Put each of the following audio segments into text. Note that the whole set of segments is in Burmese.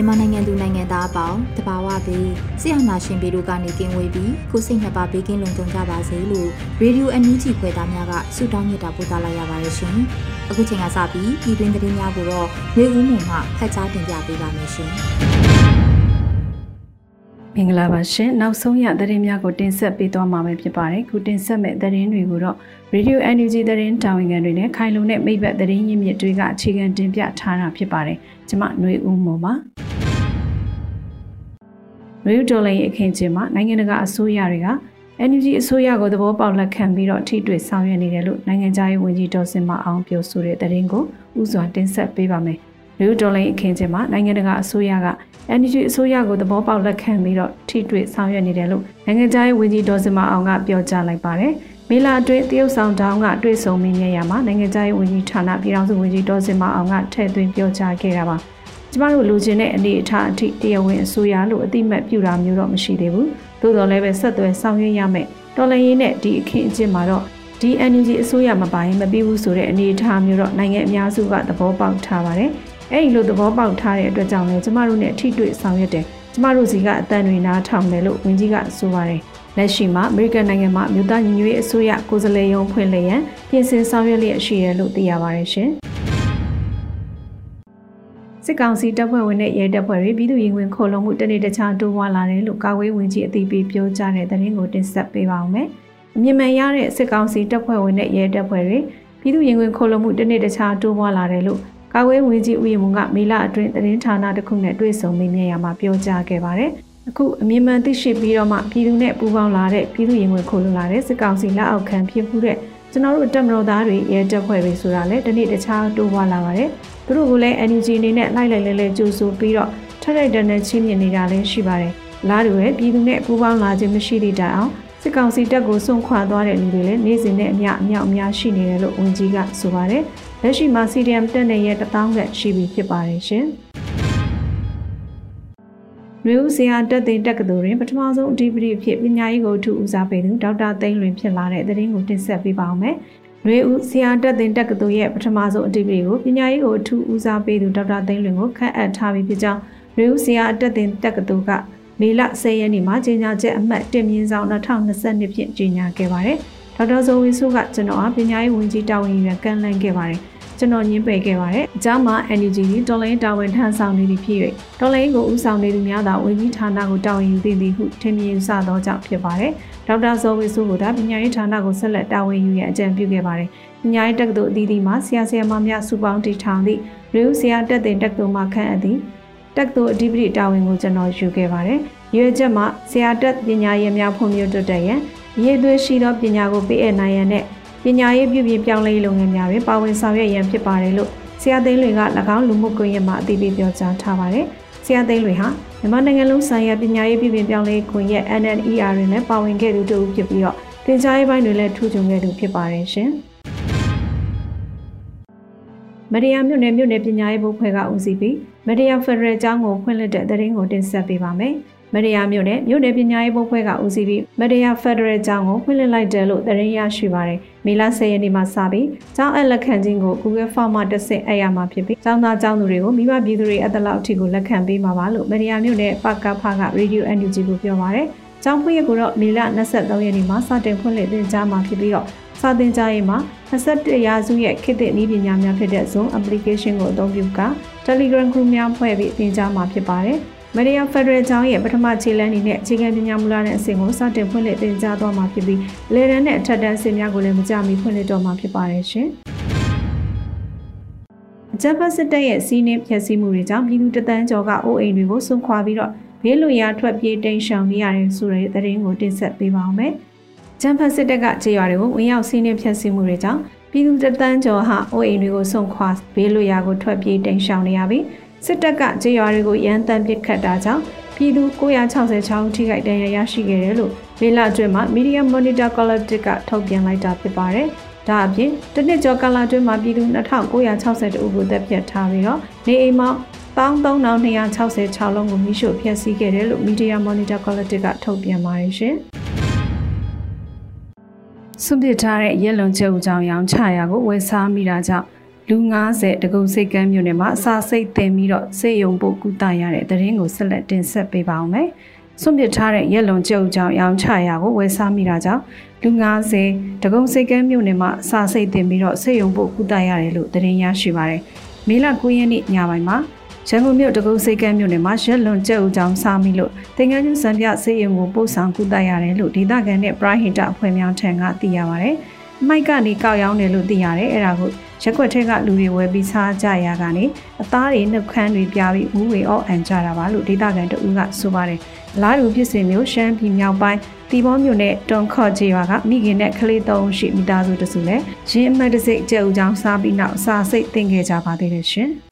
မြန်မာနိုင်ငံသူနိုင်ငံသားအပေါင်းတဘာဝပြီးဆရာနာရှင်ပြည်တို့ကနေကင်းဝေးပြီးကိုစိတ်နှစ်ပါးဘေးကင်းလုံခြုံကြပါစေလို့ရေဒီယိုအန်ယူဂျီဖွယ်သားများကဆုတောင်းမြတ်တာပို့သလာရပါတယ်ရှင်။အခုချိန်ကစပြီးပြည်တွင်းသတင်းများကိုတော့မျိုးဦးမှုမှဖတ်ကြားတင်ပြပေးပါမယ်ရှင်။ မင်္ဂလာပါရှင်။နောက်ဆုံးရသတင်းများကိုတင်ဆက်ပေးသွားမှာဖြစ်ပါတယ်။ခုတင်ဆက်မဲ့သတင်းတွေကိုတော့ Radio NUG သတင်းတာဝန်ခံတွေနဲ့ခိုင်လုံတဲ့မိဘသတင်းရင်းမြစ်တွေကအခြေခံတင်ပြထားတာဖြစ်ပါတယ်။ကျွန်မຫນွေဦးမောပါ။နယူးဒေါ်လာရဲ့အခင်းကျင်းမှာနိုင်ငံတကာအစိုးရတွေက NUG အစိုးရကိုသဘောပေါက်လက်ခံပြီးတော့ထိတွေ့ဆောင်ရွက်နေတယ်လို့နိုင်ငံခြားရေးဝန်ကြီးဒေါ်စင်မအောင်ပြောဆိုတဲ့သတင်းကိုဥစွာတင်ဆက်ပေးပါမယ်။ နယူးဒေါ်လာအခင်းကျင်းမှာနိုင်ငံတကာအစိုးရက NUG အစိုးရကိုသဘောပေါက်လက်ခံပြီးတော့ထိတွေ့ဆောင်ရွက်နေတယ်လို့နိုင်ငံခြားရေးဝန်ကြီးဒေါ်စင်မအောင်ကပြောကြားလိုက်ပါတယ်။မေလာအတွင်းတရုတ်ဆောင်တောင်းကတွေ့ဆုံမင်းမြရမှာနိုင်ငံခြားရေးဝန်ကြီးဌာနပြည်ထောင်စုဝန်ကြီးဒေါ်စင်မအောင်ကထည့်သွင်းပြောကြားခဲ့တာပါ။ကျမတို့လိုချင်တဲ့အနေအထားအထိတရားဝင်အစိုးရလို့အတိမတ်ပြတာမျိုးတော့မရှိသေးဘူးသို့တော်လည်းပဲဆက်သွယ်ဆောင်ရွက်ရမယ်တော်လှန်ရေးနဲ့ဒီအခင်းအကျင်းမှာတော့ဒီ energy အစိုးရမပိုင်မပြီးဘူးဆိုတဲ့အနေအထားမျိုးတော့နိုင်ငံအများစုကသဘောပေါက်ထားပါတယ် အဲ့ဒီလိုသဘောပေါက်ထားတဲ့အတွက်ကြောင့်လည်းကျမတို့နဲ့ထိတွေ့ဆောင်ရွက်တယ်ကျမတို့စီကအတန်တွေနားထောင်တယ်လို့ဝန်ကြီးကဆိုပါတယ်လက်ရှိမှာအမေရိကန်နိုင်ငံမှာမြို့သားညီညွတ်ရေးအစိုးရကိုယ်စားလှယ်ရုံးဖွင့်လှစ်ရန်ပြင်ဆင်ဆောင်ရွက်လျက်ရှိရလို့သိရပါတယ်ရှင်။စစ်ကောင်စီတပ်ဖွဲ့ဝင်တဲ့ရဲတပ်ဖွဲ့တွေပြည်သူ့ရင်ဝင်ခုံလုံးမှုတနေ့တခြားတိုးပွားလာတယ်လို့ကာကွယ်ဝင်ကြီးအသိပေးပြောကြားတဲ့သတင်းကိုတင်ဆက်ပေးပါောင်းမယ်။အမြင့်မှန်ရတဲ့စစ်ကောင်စီတပ်ဖွဲ့ဝင်တဲ့ရဲတပ်ဖွဲ့တွေပြည်သူ့ရင်ဝင်ခုံလုံးမှုတနေ့တခြားတိုးပွားလာတယ်လို့ ကာကွယ်ဝင်ကြီးဦးရင်မုံကမေလအတွင်းသတင်းဌာနတစ်ခုနဲ့တွေ့ဆုံမေးမြန်းရမှာပြောကြားခဲ့ပါတယ်။အခုအမြင့်မှန်သိရှိပြီးတော့မှပြည်သူနဲ့ပူးပေါင်းလာတဲ့ပြည်သူ့ရင်ဝင်ခုံလုံးလာတဲ့စစ်ကောင်စီလက်အောက်ခံဖြစ်မှုတဲ့ကျွန်တော်တို့တက်မတော်သားတွေရဲတပ်ဖွဲ့တွေဆိုတာလည်းဒီနေ့တခြားတိုးပွားလာပါတယ်။သူတို့ကလည်း energy အနေနဲ့လိုက်လိုက်လဲလဲကြိုးဆိုပြီးတော့ထက်ထိုက်တန်တဲ့ချင်းမြင်နေတာလည်းရှိပါတယ်။လားတူရဲ့ပြည်သူနဲ့ပူးပေါင်းလာခြင်းမရှိသည့်တိုင်အောင်စစ်ကောင်စီတပ်ကိုစွန့်ခွာသွားတဲ့လူတွေလည်းနေ့စဉ်နဲ့အမျှအမြောက်အများရှိနေတယ်လို့ဝန်ကြီးကဆိုပါတယ်။ လက်ရှိမှာ CDM တက်နေရဲ့တထောင်ကရှိပြီဖြစ်ပါတယ်ရှင်။ရွေဦးစရာတက်တဲ့တက္ကသိုလ်တွင်ပထမဆုံးအဓိပတိဖြစ်ပညာရေးကိုထူဦးစားပေးသူဒေါက်တာသိန်းလွင်ဖြစ်လာတဲ့သတင်းကိုတင်ဆက်ပေးပါောင်းမယ်။။ရွေဦးဆရာတက်တင်တက္ကသိုလ်ရဲ့ပထမဆုံးအတည်ပြုကိုပညာရေးကိုအထူးဦးစားပေးသူဒေါက်တာသိန်းလွင်ကိုခန့်အပ်ထားပြီးဖြစ်ကြောင်းရွေဦးဆရာတက်တင်တက္ကသိုလ်ကမေလ10ရက်နေ့မှာကြေညာချက်အမှတ်တင်မြင့်ဆောင်2022ဖြင့်ကြေညာခဲ့ပါတယ်။ ဒေါက်တာဇော်ဝင်းစုကကျွန်တော်အားပညာရေးဝန်ကြီးတာဝန်ယူရန်ကန့်လန့်ခဲ့ပါတယ်။ကျွန်တော်ညင်းပယ်ခဲ့ပါတယ်။အကြောင်းမှာ NUG တော်လိုင်းတာဝန်ထမ်းဆောင်နေသည့်ဖြစ်၍တော်လိုင်းကိုဦးဆောင်နေသူများသာဝန်ကြီးဌာနကိုတာဝန်ယူသင့်သည်ဟုထင်မြင်စသောကြောင့်ဖြစ်ပါတယ်။ဒေါက်တာဇော်ဝေစုကဒါပညာရေးဌာနကိုဆက်လက်တာဝန်ယူရန်အကြံပြုခဲ့ပါတယ်။ပညာရေးတက္ကသိုလ်အသီးသီးမှာဆရာဆရာမများစုပေါင်းတည်ထောင်သည့်ရေဦးဆရာတက်တဲ့တက္ကသိုလ်မှာခန့်အပ်သည့်တက္ကသိုလ်အဓိပတိတာဝန်ကိုကျွန်တော်ယူခဲ့ပါတယ်။ရွေချက်မှာဆရာတက်ပညာရေးများဖွံ့ဖြိုးတိုးတက်ရန် ရေးသွေးရှိသောပညာကိုပေးအပ်နိုင်ရန်နဲ့ပညာရေးပြုပြင်ပြောင်းလဲလုပ်ငန်းများတွင်ပါဝင်ဆောင်ရွက်ရန်ဖြစ်ပါတယ်လို့ဆရာသိန်းလွင်က၎င်းလူမှုကွန်ရက်မှာအသိပေးပြောကြားထားပါတယ်။ဆရာသိန်းလွင်ဟာမြန်မာနိုင်ငံလုံးဆိုင်ရာပညာရေးပြည်ပပြောင်းလဲခွင့်ရဲ့ NNER တွင်လည်းပါဝင်ခဲ့သူတူဖြစ်ပြီးတော့သင်ကြားရေးပိုင်းတွင်လည်းထူးချွန်ခဲ့သူဖြစ်ပါတယ်ရှင်။မရိယာမြို့နယ်မြို့နယ်ပညာရေးဘုတ်ဖွဲ့ကဦးစီးပြီးမရိယာဖက်ဒရယ်ကျောင်းကိုဖွင့်လှစ်တဲ့သတင်းကိုတင်ဆက်ပေးပါမယ်။ မရယာမြို့နယ်မြို့နယ်ပညာရေးဘုတ်ဖွဲ့ကဦးစီးပြီးမရယာဖက်ဒရယ်ကျောင်းကိုဖွင့်လှစ်လိုက်တယ်လို့သတင်းရရှိပါတယ်။မေလ10ရက်နေ့မှာစပြီးကျောင်းအလက်ခံခြင်းကို Google Form မှာတက်ဆင့်အပ်ရမှာဖြစ်ပြီးကျောင်းသားကျောင်းသူတွေကိုမိဘပြည်သူတွေအတလောက်အထိကိုလက်ခံပေးမှာပါလို့မရယာမြို့နယ်ပကဖက Radio NUG ကိုပြောပါတယ်။ကျောင်းဖွင့်ရကိုတော့မေလ23ရက်နေ့မှာစတင်ဖွင့်လှစ်သင်ကြားမှာဖြစ်ပြီးတော့စာသင်ကြားရေးမှာ21ရာစုရဲ့ခေတ်သစ်နည်းပညာများဖြစ်တဲ့ Zoom application ကိုအသုံးပြုက Telegram group များဖွဲ့ပြီးသင်ကြားမှာဖြစ်ပါတယ်။ မရီယာဖက်ဒရယ်ကျောင်းရဲ့ပထမခြေလှမ်းအနေနဲ့အခြေခံပညာမူလတဲ့အဆင့်ကိုစတင်ဖွင့်လှစ်သင်ကြားသွားမှာဖြစ်ပြီးလေရန်နဲ့အထက်တန်းအဆင့်များကိုလည်းမကြမီဖွင့်လှစ်တော့မှာဖြစ်ပါတယ်ရှင်။အကြမ်းဖက်စစ်တပ်ရဲ့စီးနှင်းဖျက်ဆီးမှုတွေကြောင့်ပြည်သူတသန်းကျော်ကအိုးအိမ်တွေကိုစွန့်ခွာပြီးတော့ဘေးလွန်ရာထွက်ပြေးတိမ်းရှောင်နေရတယ်ဆိုတဲ့သတင်းကိုတင်ဆက်ပေးပါောင်းမယ်။ကျန်းဖတ်စစ်တပ်ကခြေရွာတွေကိုဝင်ရောက်စီးနှင်းဖျက်ဆီးမှုတွေကြောင့်ပြည်သူတသန်းကျော်ဟာအိုးအိမ်တွေကိုစွန့်ခွာဘေးလွန်ရာကိုထွက်ပြေးတိမ်းရှောင်နေရပြီး စစ်တပ်ကခြေရွာတွေကိုရန်တမ်းပစ်ခတ်တာကြောင့်ပြည်သူ966ဦးထိခိုက်ဒဏ်ရာရရှိခဲ့တယ်လို့မေလအတွင်းမှာ Media Monitor Collective ကထုတ်ပြန်လိုက်တာဖြစ်ပါတယ်။ဒါအပြင်တနစ်ကျော်ကာလအတွင်းမှာပြည်သူ2962ဦးကိုတပ်ဖြတ်ထားပြီးတော့နေအိမ်မှာ13266လုံးကိုမိရှို့ဖျက်ဆီးခဲ့တယ်လို့ Media Monitor Collective ကထုတ်ပြန်ပါတယ်ရှင်။စွန့်ပစ်ထားတဲ့ရက်လွန်ကျုပ်ကြောင်ရောင်ချရာကိုဝယ်စားမိတာကြောင့် လူ90တကုံစိတ်ကမ်းမြို့နယ်မှာအစာစိတ်တင်ပြီးတော့စေယုံပို့ကုသရတဲ့တရင်ကိုဆက်လက်တင်ဆက်ပေးပါအောင်မယ်။စွန့်ပစ်ထားတဲ့ရက်လွန်ကျုပ်ကြောင်ရောင်ချရာကိုဝယ်စားမိတာကြောင့်လူ90တကုံစိတ်ကမ်းမြို့နယ်မှာအစာစိတ်တင်ပြီးတော့စေယုံပို့ကုသရတယ်လို့တရင်ရရှိပါတယ်။မေလ9ရက်နေ့ညပိုင်းမှာရန်ကုန်မြို့တကုတ်စိတ်ကမ်းမြို့နယ်မှာရက်လွန်ကျဲဦးကြောင်စားမိလို့တင်ငန်းကျွန်းစံပြစေယုံကိုပို့ဆောင်ကုသရတယ်လို့ဒေသခံနဲ့ပရိုဟိတအဖွဲ့များထံကသိရပါဗျ။ မိုက်ကနေကောက်ရောင်းတယ်လို့သိရတယ်အဲ့ဒါကိုရက်ွက်ထက်ကလူတွေဝယ်ပြီးစားကြရကနေအသားတွေနှုတ်ခမ်းတွေပြပြီးမူးဝေအော့အန်ကြတာပါလို့ဒေသခံတဦးကဆိုပါတယ်။လားလူဖြစ်စဉ်မျိုးရှမ်းပြည်မြောက်ပိုင်းတီဘောမြို့နယ်တွန်ခော့ကျေးရွာကမိခင်နဲ့ကလေးသုံးရှိမိသားစုတစုလည်းရင်းအမတ်တစိတ်ကျဲဦးချောင်းစားပြီးနောက်စာစိတ်တင်ခဲ့ကြပါသေးတယ်ရှင်။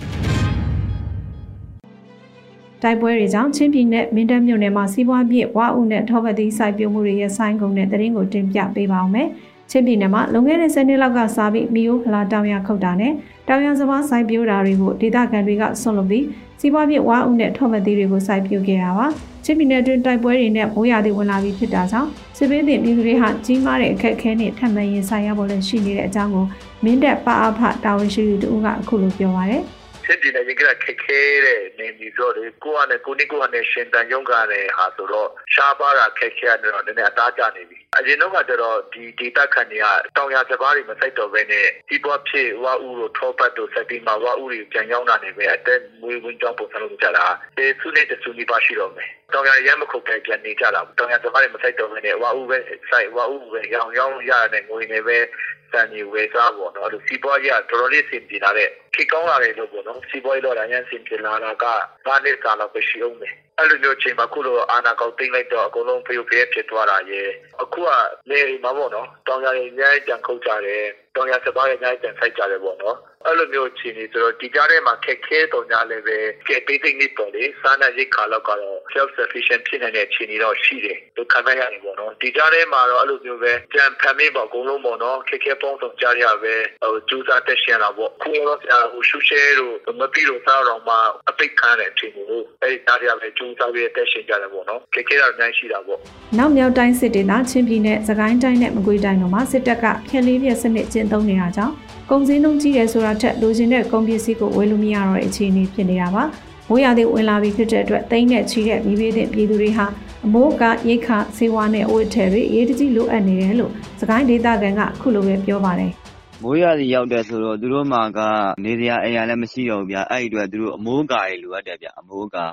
တိုက်ပွဲတွေကြောင့်ချင်းပြည်နယ်မင်းတပ်မြို့နယ်မှာစီးပွားပြည့်ဝါဥနဲ့ထောပတ်သီးစိုက်ပျိုးမှုတွေရဲ့ဆိုင်းကုန်တဲ့တရင်ကိုတင်ပြပေးပါောင်းမယ်။ ချင်းပြည်နယ်မှာလွန်ခဲ့တဲ့10နှစ်လောက်ကစားပြီးမီယိုဖလာတောင်ရခုတ်တာနဲ့တောင်ရစပါးစိုက်ပျိုးတာတွေကိုဒေသခံတွေကဆွန့်လွတ်ပြီးစီးပွားပြည့်ဝါဥနဲ့ထောပတ်သီးတွေကိုစိုက်ပျိုးခဲ့တာပါ။ချင်းပြည်နယ်တွင်တိုက်ပွဲတွေနဲ့မိုးရာသီဝင်လာပြီးဖြစ်တာကြောင့်စစ်ပေးတင်ပြည်သူတွေဟာကြီးမားတဲ့အခက်အခဲနဲ့ထပ်မံရင်ဆိုင်ရဖို့လည်းရှိနေတဲ့အကြောင်းကိုမင်းတပ်ပအဖတာဝန်ရှိသူတို့ကအခုလိုပြောပါရယ်။စစ်ပြည်နယ်ရင်ကခက်ခဲတဲ့နေမျိုးဆိုတော့ကိုကနဲ့ကိုနိကိုကနဲ့ရှင်တန်ရုံးကလည်းဟာဆိုတော့ရှားပါတာခက်ခဲရတယ်တော့နည်းနည်းအသားကျနေပြီ အရင်တော့ကကျတော့ဒီ data ခန့်တွေကတောင်ရစပါးတွေမစိုက်တော့ဘဲနဲ့ဒီပေါ်ဖြစ်ဝါဥတို့ထောပတ်တို့စက်တီမှာဝါဥတွေပြန်ရောက်လာနေပဲအသက်မွေးဝင်းကြောင်းပုံစံလို့ကြတာအဲသူနဲ့တဆူနေပါရှိတော့မယ်တောင်ရရမ်းမခုတ်ပဲပြန်နေကြတာတောင်ရစပါးတွေမစိုက်တော့ဘဲနဲ့ဝါဥပဲစိုက်ဝါဥပဲရောင်ရောင်ရတဲ့ငွေနေပဲစံကြီးဝယ်စားပေါ့နော်အဲ့လိုစီးပွားရေးကတော်တော်လေးဆင်ပြေလာတဲ့ခေကောင်းလာတယ်လို့ပေါ့နော်စီးပွားရေးတော့လည်းဆင်ပြေလာတာကဘာနှစ်ကာလပဲရှိအောင်မယ် အဲ့လိုမျိုးချိန်မှာခုလိုအာနာကောက်သိမ့်လိုက်တော့အကုန်လုံးဖေးဖေးဖြစ်သွားတာရဲ့အခုကနေရီမှာပေါ့နော်တောင်ရည်အများကြီးပြန်ခုတ်ကြတယ် တောင်ရစပါးရအများကြီးပြန်ဆိုင်ကြတယ်ပေါ့နော်အဲ့လိုမျိုးအခြေအနေဆိုတော့ဒီကြားထဲမှာခက်ခဲတော့ညာလည်းပဲကဲပေးသိမ့်နေပေါ့လေစားနာရိတ်ခါလောက်ကတော့ self sufficient ဖြစ်နေတဲ့အခြေအနေတော့ရှိတယ်လို့ခံရရတယ်ပေါ့နော်ဒီကြားထဲမှာတော့အဲ့လိုမျိုးပဲကြံဖန်မိပေါ့အကုန်လုံးပေါ့နော်ခက်ခဲပေါင်းစုံကြားရပဲဟိုကျူးစားတက်ရှင်လာပေါ့ခုတော့ဆရာဟိုရှုရှဲတို့မပြီးတော့စားတော့မှအပိတ်ခံတဲ့အခြေအနေကိုအဲ့ဒီကြားထဲပဲကျူးစားပြီးတက်ရှင်ကြတယ်ပေါ့နော်ခက်ခဲတာအများကြီးရှိတာပေါ့နောက်မြောက်တိုင်းစစ်ဒေသချင်းပြည်နယ်စကိုင်းတိုင်းနဲ့မကွေးတိုင်းတို့မှာစစ်တပ်ကဖျက်လေးပြစနစ်ကျင့်သုံးနေတာကြောင့်ကုန်စည်နှုန်းကြီးတယ်ဆိုတာထက်လိုချင်တဲ့ကုန်ပစ္စည်းကိုဝယ်လို့မရတော့တဲ့အခြေအနေဖြစ်နေတာပါ။မိုးရသည်ဝင်လာပြီးဖြစ်တဲ့အတွက်တိမ့်နဲ့ချီတဲ့မိဘတဲ့ပြည်သူတွေဟာအမိုးကရိတ်ခဆေးဝါးနဲ့အဝတ်ထည်တွေအရေးတကြီးလိုအပ်နေတယ်လို့စကိုင်းဒေသခံကအခုလိုပဲပြောပါတယ်။မိုးရသည်ရောက်တဲ့ဆိုတော့သူတို့မှာကနေစရာအိမ်ရလည်းမရှိတော့ဘူးဗျ။အဲ့ဒီအတွက်သူတို့အမိုးကာတွေလိုအပ်တယ်ဗျ။အမိုးကာ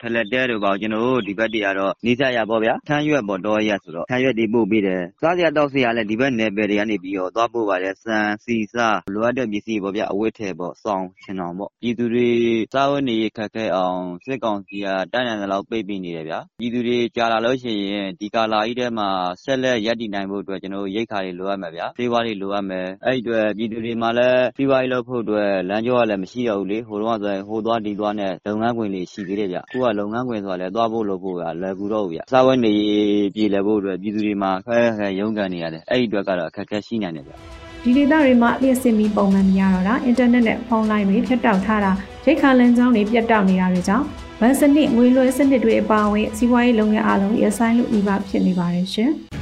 ထလက်တဲတို့ဘာတို့ကျနော်တို့ဒီဘက်တွေကတော့နီးစပ်ရာပေါ့ဗျာ။ထန်းရွက်ပေါ့တောအရပ်ဆိုတော့ထန်းရွက်တွေပို့ပေးတယ်။စားစရာသောက်စရာလည်းဒီဘက်နယ်ပယ်တွေကနေပြီးတော့သွားပို့ပါတယ်။ဆန်၊ဆီ၊ဆားလိုအပ်တဲ့ပစ္စည်းပေါ့ဗျာ။အဝတ်အထည်ပေါ့။စောင်၊ခြင်ထောင်ပေါ့။ပြည်သူတွေစားဝတ်နေရေးခက်ခဲအောင်စစ်ကောင်စီကတတ်နိုင်သလောက်ပိတ်ပင်နေတယ်ဗျာ။ပြည်သူတွေကြာလာလို့ရှိရင်ဒီကာလကြီးထဲမှာဆက်လက်ရပ်တည်နိုင်ဖို့အတွက်ကျနော်တို့ရိက္ခာတွေလိုအပ်မယ်ဗျာ။ဆေးဝါးတွေလိုအပ်မယ်။အဲဒီအတွက်ပြည်သူတွေမှာလည်းစီးပွားရေးလုပ်ဖို့အတွက်လမ်းကြောကလည်းမရှိတော့ဘူးလေ။ဟိုတုန်းကဆိုရင်ဟိုသွားဒီသွားနဲ့လုပ်ငန်းခွင်တွေရှိသေးတယ်ဗျ။အခုကလုပ်ငန်းခွင်ဆိုတာလည်းသွားဖို့လုပ်ဖို့ကလွယ်ကူတော့ဘူးဗျ။စားဝတ်နေရေးပြေလည်ဖို့အတွက်ပြည်သူတွေမှာခက်ခက်ခဲခဲရုန်းကန်နေရတယ်။အဲဒီအတွက်ကတော့အခက်အခဲရှိနိုင်တယ်ဗျ။”ဒီဒေသတွေမှာလျှပ်စစ်မီးပုံမှန်မရတော့တာ၊အင်တာနက်နဲ့ဖုန်းလိုင်းတွေဖြတ်တောက်ထားတာ၊ရိက္ခာလမ်းကြောင်းတွေပြတ်တောက်နေတာတွေကြောင့်ဘဏ်စနစ်၊ငွေလွှဲစနစ်တွေအပါအဝင်စီးပွားရေးလုပ်ငန်းအားလုံးရပ်ဆိုင်းလုနီးပါးဖြစ်နေပါတယ်ရှင်။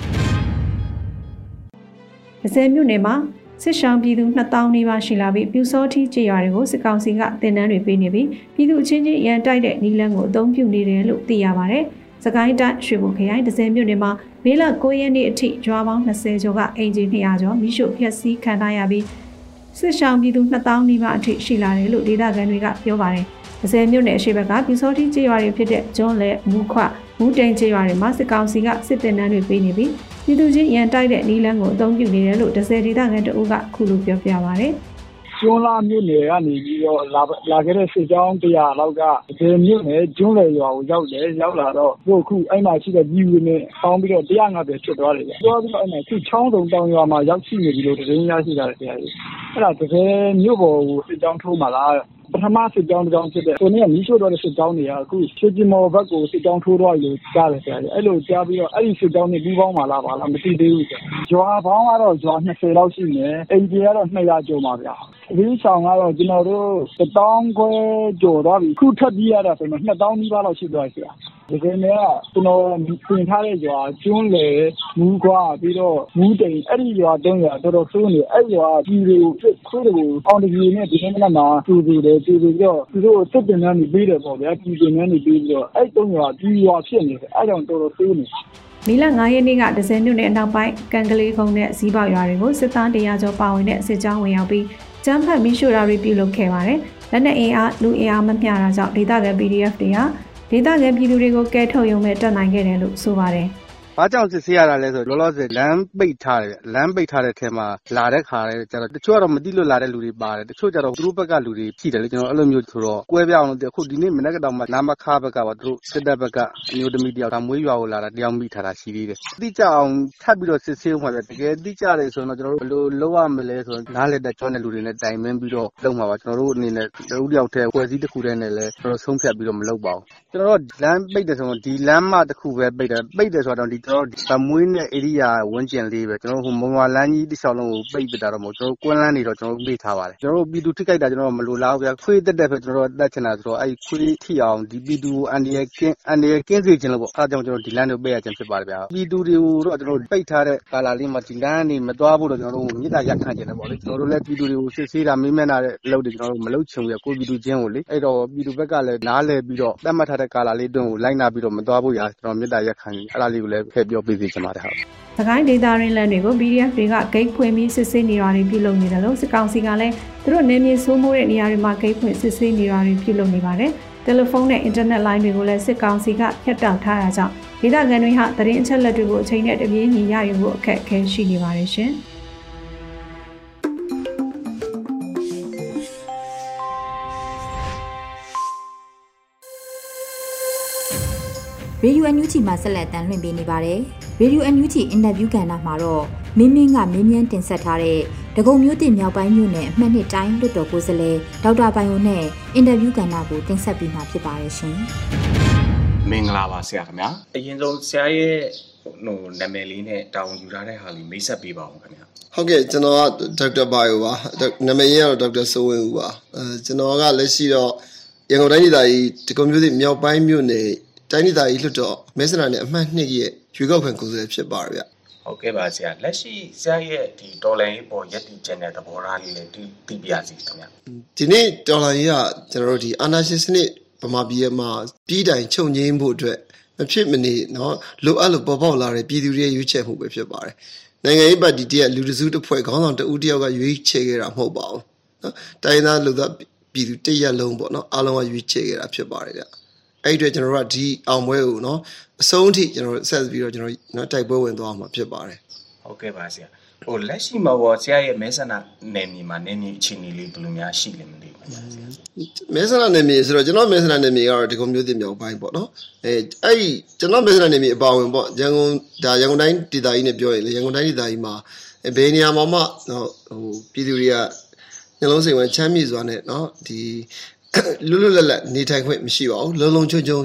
တန့်ဆည်မြို့နယ်မှာ စစ်ရှောင်းပြည်သူ2000နီးပါးရှိလာပြီးပြူစောထီးကြေးရွာတွေကိုစစ်ကောင်စီကတင်နန်းတွေပေးနေပြီးပြည်သူအချင်းချင်းရန်တိုက်တဲ့နီလန်းကိုအသုံးပြုနေတယ်လို့သိရပါတယ်။စကိုင်းတိုင်းရွှေဘုံခရိုင်ဒဇယ်မြို့နယ်မှာမေလ9ရက်နေ့အထိကျွာပေါင်း20ကျော်ကအင်ဂျင်200ကျော်မိရှုဖျက်ဆီးခံထားရပြီးစစ်ရှောင်းပြည်သူ2000နီးပါးအထိရှိလာတယ်လို့ဒေသခံတွေကပြောပါတယ်။ အစဲမြို့နယ်အရှိဘက်ကပြူစောတိကျေးရွာတွေဖြစ်တဲ့ကျွန်းလဲမူခွမူတိန်ကျေးရွာတွေမှာစစ်ကောင်စီကစစ်တပ်နှန်းတွေပေးနေပြီးပြည်သူချင်းရန်တိုက်တဲ့နီလန်းကိုအသုံးပြုနေတယ်လို့ဒဇယ်ဒေသခံတအုပ်ကခုလိုပြောပြပါဗျ။ကျွန်းလာမြို့နယ်ကနေပြီးတော့လာလာခဲ့တဲ့စစ်ကြောင်း100လောက်ကဒီမြို့နယ်ကျွန်းလေရွာကိုရောက်တယ်ရောက်လာတော့တို့ခုအဲ့မှာရှိတဲ့ပြည်သူတွေနဲ့ပေါင်းပြီးတော့150ဖြစ်သွားတယ်ဗျ။ပြောပြီးတော့အဲ့မှာခုချောင်းစုံတောင်ရွာမှာရောက်ရှိနေပြီလို့သတင်းရရှိတာလေတရားကြီး။အဲ့ဒါတကယ်မြို့ပေါ်ကိုစစ်ကြောင်းထိုးမှလား ပထမစစ်ကြောင်းတစ်ကြောင်းဖြစ်တဲ့ကိုနေ့ကမီးရှို့တော့တဲ့စစ်ကြောင်းတွေကအခုရွှေပြည်မော်ဘက်ကိုစစ်ကြောင်းထိုးတော့လို့ကြားတယ်ဆရာကြီးအဲ့လိုကြားပြီးတော့အဲ့ဒီစစ်ကြောင်းတွေပူးပေါင်းပါလားပါလားမသိသေးဘူးဆရာရွာပေါင်းကတော့ရွာ20လောက်ရှိနေအိမ်ကြီးကတော့200ကျော်ပါဗျာဒီဆောင်ကတော့ ကျွန်တော်တို့1000ခွဲကျော်တော့ပြီခုထပ်ပြီးရတာဆိုတော့2000နီးပါးလောက်ရှိသွားဆရာဒီကနေ့ကကျွန်တော်ပြင်ထားတဲ့ရွာ ကျွန်းလေမူးကွာပြီးတော့ မူးတိန်အဲ့ဒီရွာတုံးရွာ တော်တော်ဆိုးနေအဲ့ရွာကြီးတွေကို ခွေးတွေကို အောင်တကြီးနဲ့ ဒီကနေ့မှာသူသူတယ်သူသူပြီးတော့ သူတို့စစ်တင်နှန်းနေပြီးတယ်ပေါ့ဗျာ ပြည်တင်နှန်းနေပြီးတော့ အဲ့တုံးရွာကြီးရွာဖြစ်နေတယ် အဲ့ကြောင့် တော်တော်ဆိုးနေမီလ9ရက်နေ့ကဒဇယ်မြို့နယ်အနောက်ပိုင်းကန်ကလေးကုန်းနဲ့ ဇီးပေါရွာတွေကို စစ်သားတရားကျော်ပါဝင်တဲ့ စစ်ကြောင်းဝင်ရောက်ပြီး ကျန်းဖတ်မီးရှို့တာတွေပြုလုပ်ခဲ့ပါတယ်။လက်နက်အင်အားလူအင်အားမမျှတာကြောင့်ဒေသခံ PDF တွေကဒေသခံပြည်သူတွေကိုကဲထုတ်ရုံနဲ့တက်နိုင်ခဲ့တယ်လို့ဆိုပါတယ်။ ဘာကြောင့်စစ်ဆေးရတာလဲဆိုတော့ လောလောဆယ် လမ်းပိတ်ထားတယ် လမ်းပိတ်ထားတဲ့ထဲမှာ လာတဲ့ခါလဲကျတော့ တချို့ကတော့ မသိလို့လာတဲ့လူတွေပါတယ် တချို့ကျတော့ သူတို့ဘက်ကလူတွေရှိတယ်လေ ကျွန်တော်အဲ့လိုမျိုးဆိုတော့ ကွဲပြားအောင်လို့ အခုဒီနေ့မနေ့ကတော့မှနာမခါဘက်ကပါသူတို့ စစ်တပ်ဘက်က အမျိုးသမီးတယောက်ဒါမွေးရွာကိုလာတာ တယောက်မိထားတာရှိသေးတယ်အတိကျအောင် ထပ်ပြီးတော့ စစ်ဆေးမှပဲတကယ်အတိကျတယ်ဆိုတော့ ကျွန်တော်တို့ ဘယ်လိုလုပ်ရမလဲဆိုတော့နားလက်တဲ့ကျွမ်းတဲ့လူတွေနဲ့ တိုင်ပင်ပြီးတော့ လုပ်မှာပါ ကျွန်တော်တို့အနေနဲ့ တဦးတယောက်တည်းဖွဲ့စည်းတစ်ခုတည်းနဲ့လည်းကျွန်တော်ဆုံးဖြတ်ပြီးတော့ မလုပ်ပါဘူး ကျွန်တော်တို့လမ်းပိတ်တယ်ဆိုတော့ဒီလမ်းမတစ်ခုပဲ ပိတ်တယ်ပိတ်တယ်ဆိုတော့ဒီကျွန်တော်ဗမွေးနဲ့ ဧရိယာဝန်းကျင်လေးပဲ ကျွန်တော်တို့ မုံရွာလမ်းကြီးတစ်လျှောက်လုံးကို ပိတ်ပစ်တာတော့ မဟုတ်ကျွန်တော်တို့ကွင်းလမ်းတွေတော့ ကျွန်တော်တို့ ပိတ်ထားပါတယ် ကျွန်တော်တို့ ပြည်သူထိခိုက်တာ ကျွန်တော်တို့ မလိုလားဘူးဗျာ ခွေးတက်တက်ပဲ ကျွန်တော်တို့တတ်ချင်တာဆိုတော့ အဲ့ခွေးထိအောင်ဒီပြည်သူအန်ဒီရဲ့ကင်းအန်ဒီရဲ့ကင်းစေခြင်းလို့ပေါ့ အဲ့ဒါကြောင့် ကျွန်တော်ဒီလမ်းတွေပိတ်ရခြင်းဖြစ်ပါတယ်ဗျာ ပြည်သူတွေကိုတော့ ကျွန်တော်တို့ ပိတ်ထားတဲ့ကာလာလေးမှာ ဒီလမ်းတွေမသွားဖို့တော့ ကျွန်တော်တို့မြစ်တာရက်ခံခြင်းတယ်ပေါ့လေ ကျွန်တော်တို့လည်း ပြည်သူတွေကို စစ်ဆေးတာ မေးမြန်းတာတဲ့အလုပ်တွေ ကျွန်တော်တို့ မလုပ်ချင်ဘူးဗျာကိုပြည်သူချင်းကိုလေ အဲ့တော့ ပြည်သူဘက်ကလည်း နားလည်ပြီးတော့တတ်မှတ်ထားတဲ့ ကာလာလေးတွင်းကို လိုက်နာပြီးတော့ မသွားဖို့ရာ ကျွန်တော်မြစ်တာရက်ခံအဲ့ဒါလေးကိုလည်းဖည့်ပြောပေးစီချင်ပါတယ်ဟုတ်။သခိုင်းဒေတာရင်းလန်တွေကို PDF တွေကဂိတ်ဖွင့်ပြီးစစ်ဆေးနေတာတွေပြုလုပ်နေတယ်လို့စစ်ကောင်စီကလည်းသူတို့နေမြေဆိုးမိုးတဲ့နေရာတွေမှာဂိတ်ဖွင့်စစ်ဆေးနေတာတွေပြုလုပ်နေပါတယ်။တယ်လီဖုန်းနဲ့အင်တာနက်လိုင်းတွေကိုလည်းစစ်ကောင်စီကဖျက်တောက်ထားတာကြောင့်ဒေသခံတွေဟာသတင်းအချက်အလက်တွေကိုအချိန်နဲ့တပြေးညီရယူဖို့အခက်အခဲရှိနေပါတယ်ရှင်။ ရေဒီယိုအန်ယူဂျီမှာဆက်လက်တမ်းလွှင့်ပေးနေပါတယ်။ရေဒီယိုအန်ယူဂျီအင်တာဗျူးကဏ္ဍမှာတော့မင်းမင်းကမင်းမြန်းတင်ဆက်ထားတဲ့ဒဂုံမျိုးတင်မြောက်ပိုင်းမြို့နယ်အမှတ်နှစ်တိုင်းလွတ်တော်ကိုယ်စားလှယ်ဒေါက်တာပိုင်ယုံနဲ့အင်တာဗျူးကဏ္ဍကိုတင်ဆက်ပေးမှာဖြစ်ပါတယ်ရှင်။မင်္ဂလာပါဆရာခင်ဗျာ။အရင်ဆုံးဆရာရဲ့ဟိုနာမည်လေးနဲ့တာဝန်ယူထားတဲ့ဟာလေးမိတ်ဆက်ပေးပါဦးခင်ဗျာ။ဟုတ်ကဲ့ကျွန်တော်ကဒေါက်တာဘိုင်ယိုပါနာမည်ရတော့ဒေါက်တာစိုးဝင်းဦးပါအဲကျွန်တော်ကလက်ရှိတော့ရန်ကုန်တိုင်းဒေသကြီးတကုံမျိုးတင်မြောက်ပိုင်းမြို့နယ် တိုင်းဒေသကြီးလွှတ်တော်မဲဆန္ဒနယ်အမှတ်2ရဲ့ရွေးကောက်ခံကိုယ်စားလှယ်ဖြစ်ပါရဗျ။ဟုတ်ကဲ့ပါဆရာလက်ရှိဆရာရဲ့ဒီဒေါ်လာရေးပေါ်ရည်တည်ချက်တဲ့သဘောထားလေးလည်းသိပြရစီခင်ဗျ။ဒီနေ့ဒေါ်လာရေးကကျွန်တော်တို့ဒီအာနာရှင်စနစ်ဗမာပြည်မှာပြည်တိုင်ချုပ်ငြိမ်းဖို့အတွက်မဖြစ်မနေနော်လိုအပ်လို့ပေါ်ပေါက်လာတဲ့ပြည်သူတွေရဲ့ရွေးချယ်မှုပဲဖြစ်ပါတယ်။နိုင်ငံရေးပါတီတည်းကလူတစုတစ်ဖွဲ့ခေါင်းဆောင်တဦးတယောက်ကရွေးချယ်ခဲ့တာမဟုတ်ပါဘူး။နော်တိုင်းသားလူသားပြည်သူတရက်လုံးပေါ့နော်အားလုံးကရွေးချယ်ခဲ့တာဖြစ်ပါတယ်ဗျ။ အဲ့ဒီအတွက်ကျွန်တော်တို့ကဒီအောင်ပွဲကိုเนาะအဆုံးထိကျွန်တော်ဆက်ပြီးတော့ကျွန်တော်เนาะတိုက်ပွဲဝင်သွားမှာဖြစ်ပါတယ်ဟုတ်ကဲ့ပါဆရာဟိုလက်ရှိမှာပေါ့ဆရာရဲ့မဲဆန္ဒနယ်မြေမှာနယ်မြေအခြေအနေလေးဘယ်လိုများရှိလဲမသိဘူးဆရာမဲဆန္ဒနယ်မြေဆိုတော့ကျွန်တော်မဲဆန္ဒနယ်မြေကတော့ဒီကုမျိုးတင်မြောက်ပိုင်းပေါ့နော်အဲအဲ့ကျွန်တော်မဲဆန္ဒနယ်မြေအပါဝင်ပေါ့ရန်ကုန်ဒါရန်ကုန်တိုင်းဒေသကြီးနဲ့ပြောရင်လေရန်ကုန်တိုင်းဒေသကြီးမှာဘယ်နေရာမှာမှဟိုပြည်သူတွေကနှလုံးစိမ်ဝင်ချမ်းမြေစွာနဲ့เนาะဒီ လွတ်လွတ်လပ်လပ်နေထိုင်ခွင့်မရှိပါဘူးလုံလုံချုံချုံ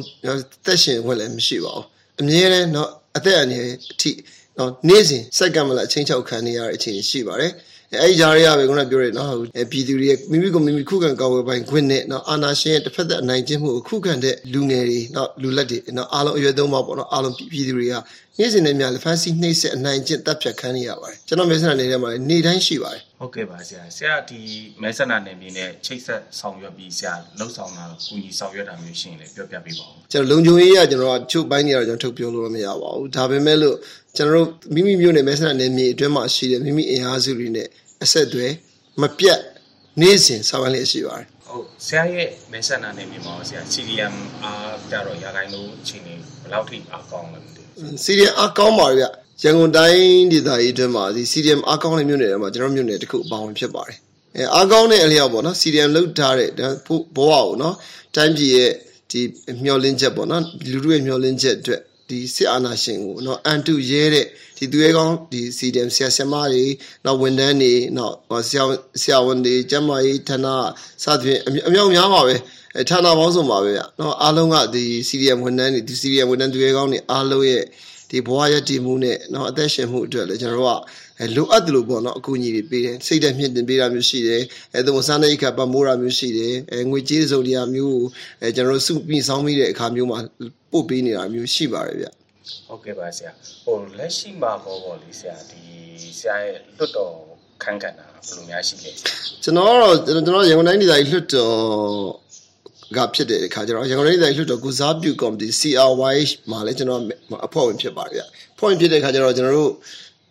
သက်ရှင်ခွင့်လည်းမရှိပါဘူးအမြဲတမ်းเนาะအသက်အန္တရာယ်အထိเนาะနေ့စဉ်စက္ကန့်မလအချင်းချောက်ခံနေရတဲ့အခြေအနေရှိပါတယ် အဲ့ဒီဂျာရီရပဲခုနပြောရနော်ပြည်သူတွေရဲ့မိမိကိုမိမိခုခံကာဝယ်ပိုင်ခွင့်နဲ့နော်အာနာရှင်ရဲ့တစ်ဖက်သက်အနိုင်ကျင့်မှုကိုခုခံတဲ့လူငယ်တွေနော်လူလက်တွေနော်အားလုံးအရွယ်သုံးပါပေါ့နော်အားလုံးပြည်သူတွေကနေ့စဉ်နဲ့များလည်းဖန်စီနှိမ့်ဆက်အနိုင်ကျင့်တပ်ဖြတ်ခံရပါတယ်ကျွန်တော်မဲဆန္ဒနယ်ထဲမှာနေတိုင်းရှိပါတယ်ဟုတ်ကဲ့ပါဆရာဆရာဒီမဲဆန္ဒနယ်မြေနဲ့ချိတ်ဆက်ဆောင်ရွက်ပြီးဆရာလှုပ်ဆောင်တာကူညီဆောင်ရွက်တာမျိုးရှိရင်လည်းပြောပြပေးပါဦးကျွန်တော်လုံခြုံရေးကကျွန်တော်ချုပ်ပိုင်းနေရတော့ကျွန်တော်ထုတ်ပြောလို့မရပါဘူးဒါပေမဲ့လို့ ကျွန်တော်တို့မိမိမျိုးနဲ့မဲဆန္ဒနယ်မြေအတွင်းမှာရှိတဲ့မိမိအင်အားစုတွေနဲ့အဆက်အသွယ်မပြတ်နေ့စဉ်ဆောင်ရွက်လျက်ရှိပါတယ်ဟုတ်ဆရာရဲ့မဲဆန္ဒနယ်မြေမှာဆရာ CDM အားကြတော့ရခိုင်လို့အချိန်နေဘယ်လောက်ထိအားကောင်းလဲမသိဘူး CDM အားကောင်းပါဗျရန်ကုန်တိုင်းဒေသကြီးအတွင်းမှာဒီ CDM အားကောင်းတဲ့မြို့နယ်တွေမှာကျွန်တော်မြို့နယ်တစ်ခုအပေါင်းဖြစ်ပါတယ်အဲအားကောင်းတဲ့အလျောက်ပေါ့နော် CDM လောက်ထားတဲ့ဘဝကိုနော်တိုင်းပြည်ရဲ့ဒီမျောလင်းချက်ပေါ့နော်လူတို့ရဲ့မျောလင်းချက်အတွက် ဒီစစ်အာဏာရှင်ကိုနော်အန်တုရဲတဲ့ဒီသူရဲကောင်းဒီ CDM ဆရာဆရာမတွေနောက်ဝန်ထမ်းတွေနောက်ဆရာဆရာဝန်တွေကျမကြီးဌာနစသဖြင့်အမြောက်များပါပဲအဲဌာနပေါင်းစုံပါပဲဗျနော်အားလုံးကဒီ CDM ဝန်ထမ်းတွေဒီ CDM ဝန်ထမ်းသူရဲကောင်းတွေအားလုံးရဲ့ ဒီဘဝရည်တည်မှုနဲ့เนาะအသက်ရှင်မှုအတွက်လည်းကျွန်တော်တို့ကလိုအပ်တယ်လို့ပေါ့เนาะအကူအညီတွေပေးတယ်စိတ်သက်မြင့်တင်ပေးတာမျိုးရှိတယ်အဲဒါမှစားနေခါပတ်မိုးတာမျိုးရှိတယ်အဲငွေကြေးစုံတရားမျိုးကိုအဲကျွန်တော်တို့စုပြီးဆောင်းပြီးတဲ့အခါမျိုးမှာပို့ပေးနေတာမျိုးရှိပါတယ်ဗျဟုတ်ကဲ့ပါဆရာဟိုလက်ရှိမှာပေါ့ပေါ့လေဆရာဒီဆရာရဲ့လွတ်တော်ခန်းကန်တာဘယ်လိုများရှိလဲကျွန်တော်တော့ကျွန်တော်ရန်ကုန်တိုင်းဒေသကြီးလွတ်တော် ကဖြစ်တဲ့အခါကျတော့ရန်ကုန်တိုင်းတိုင်းလွှတ်တော်ကုစားပြုကော်မတီ CRY မှာလည်းကျွန်တော်အဖွဲ့ဝင်ဖြစ်ပါတယ်ဗျအဖွဲ့ဝင်ဖြစ်တဲ့အခါကျတော့ကျွန်တော်တို့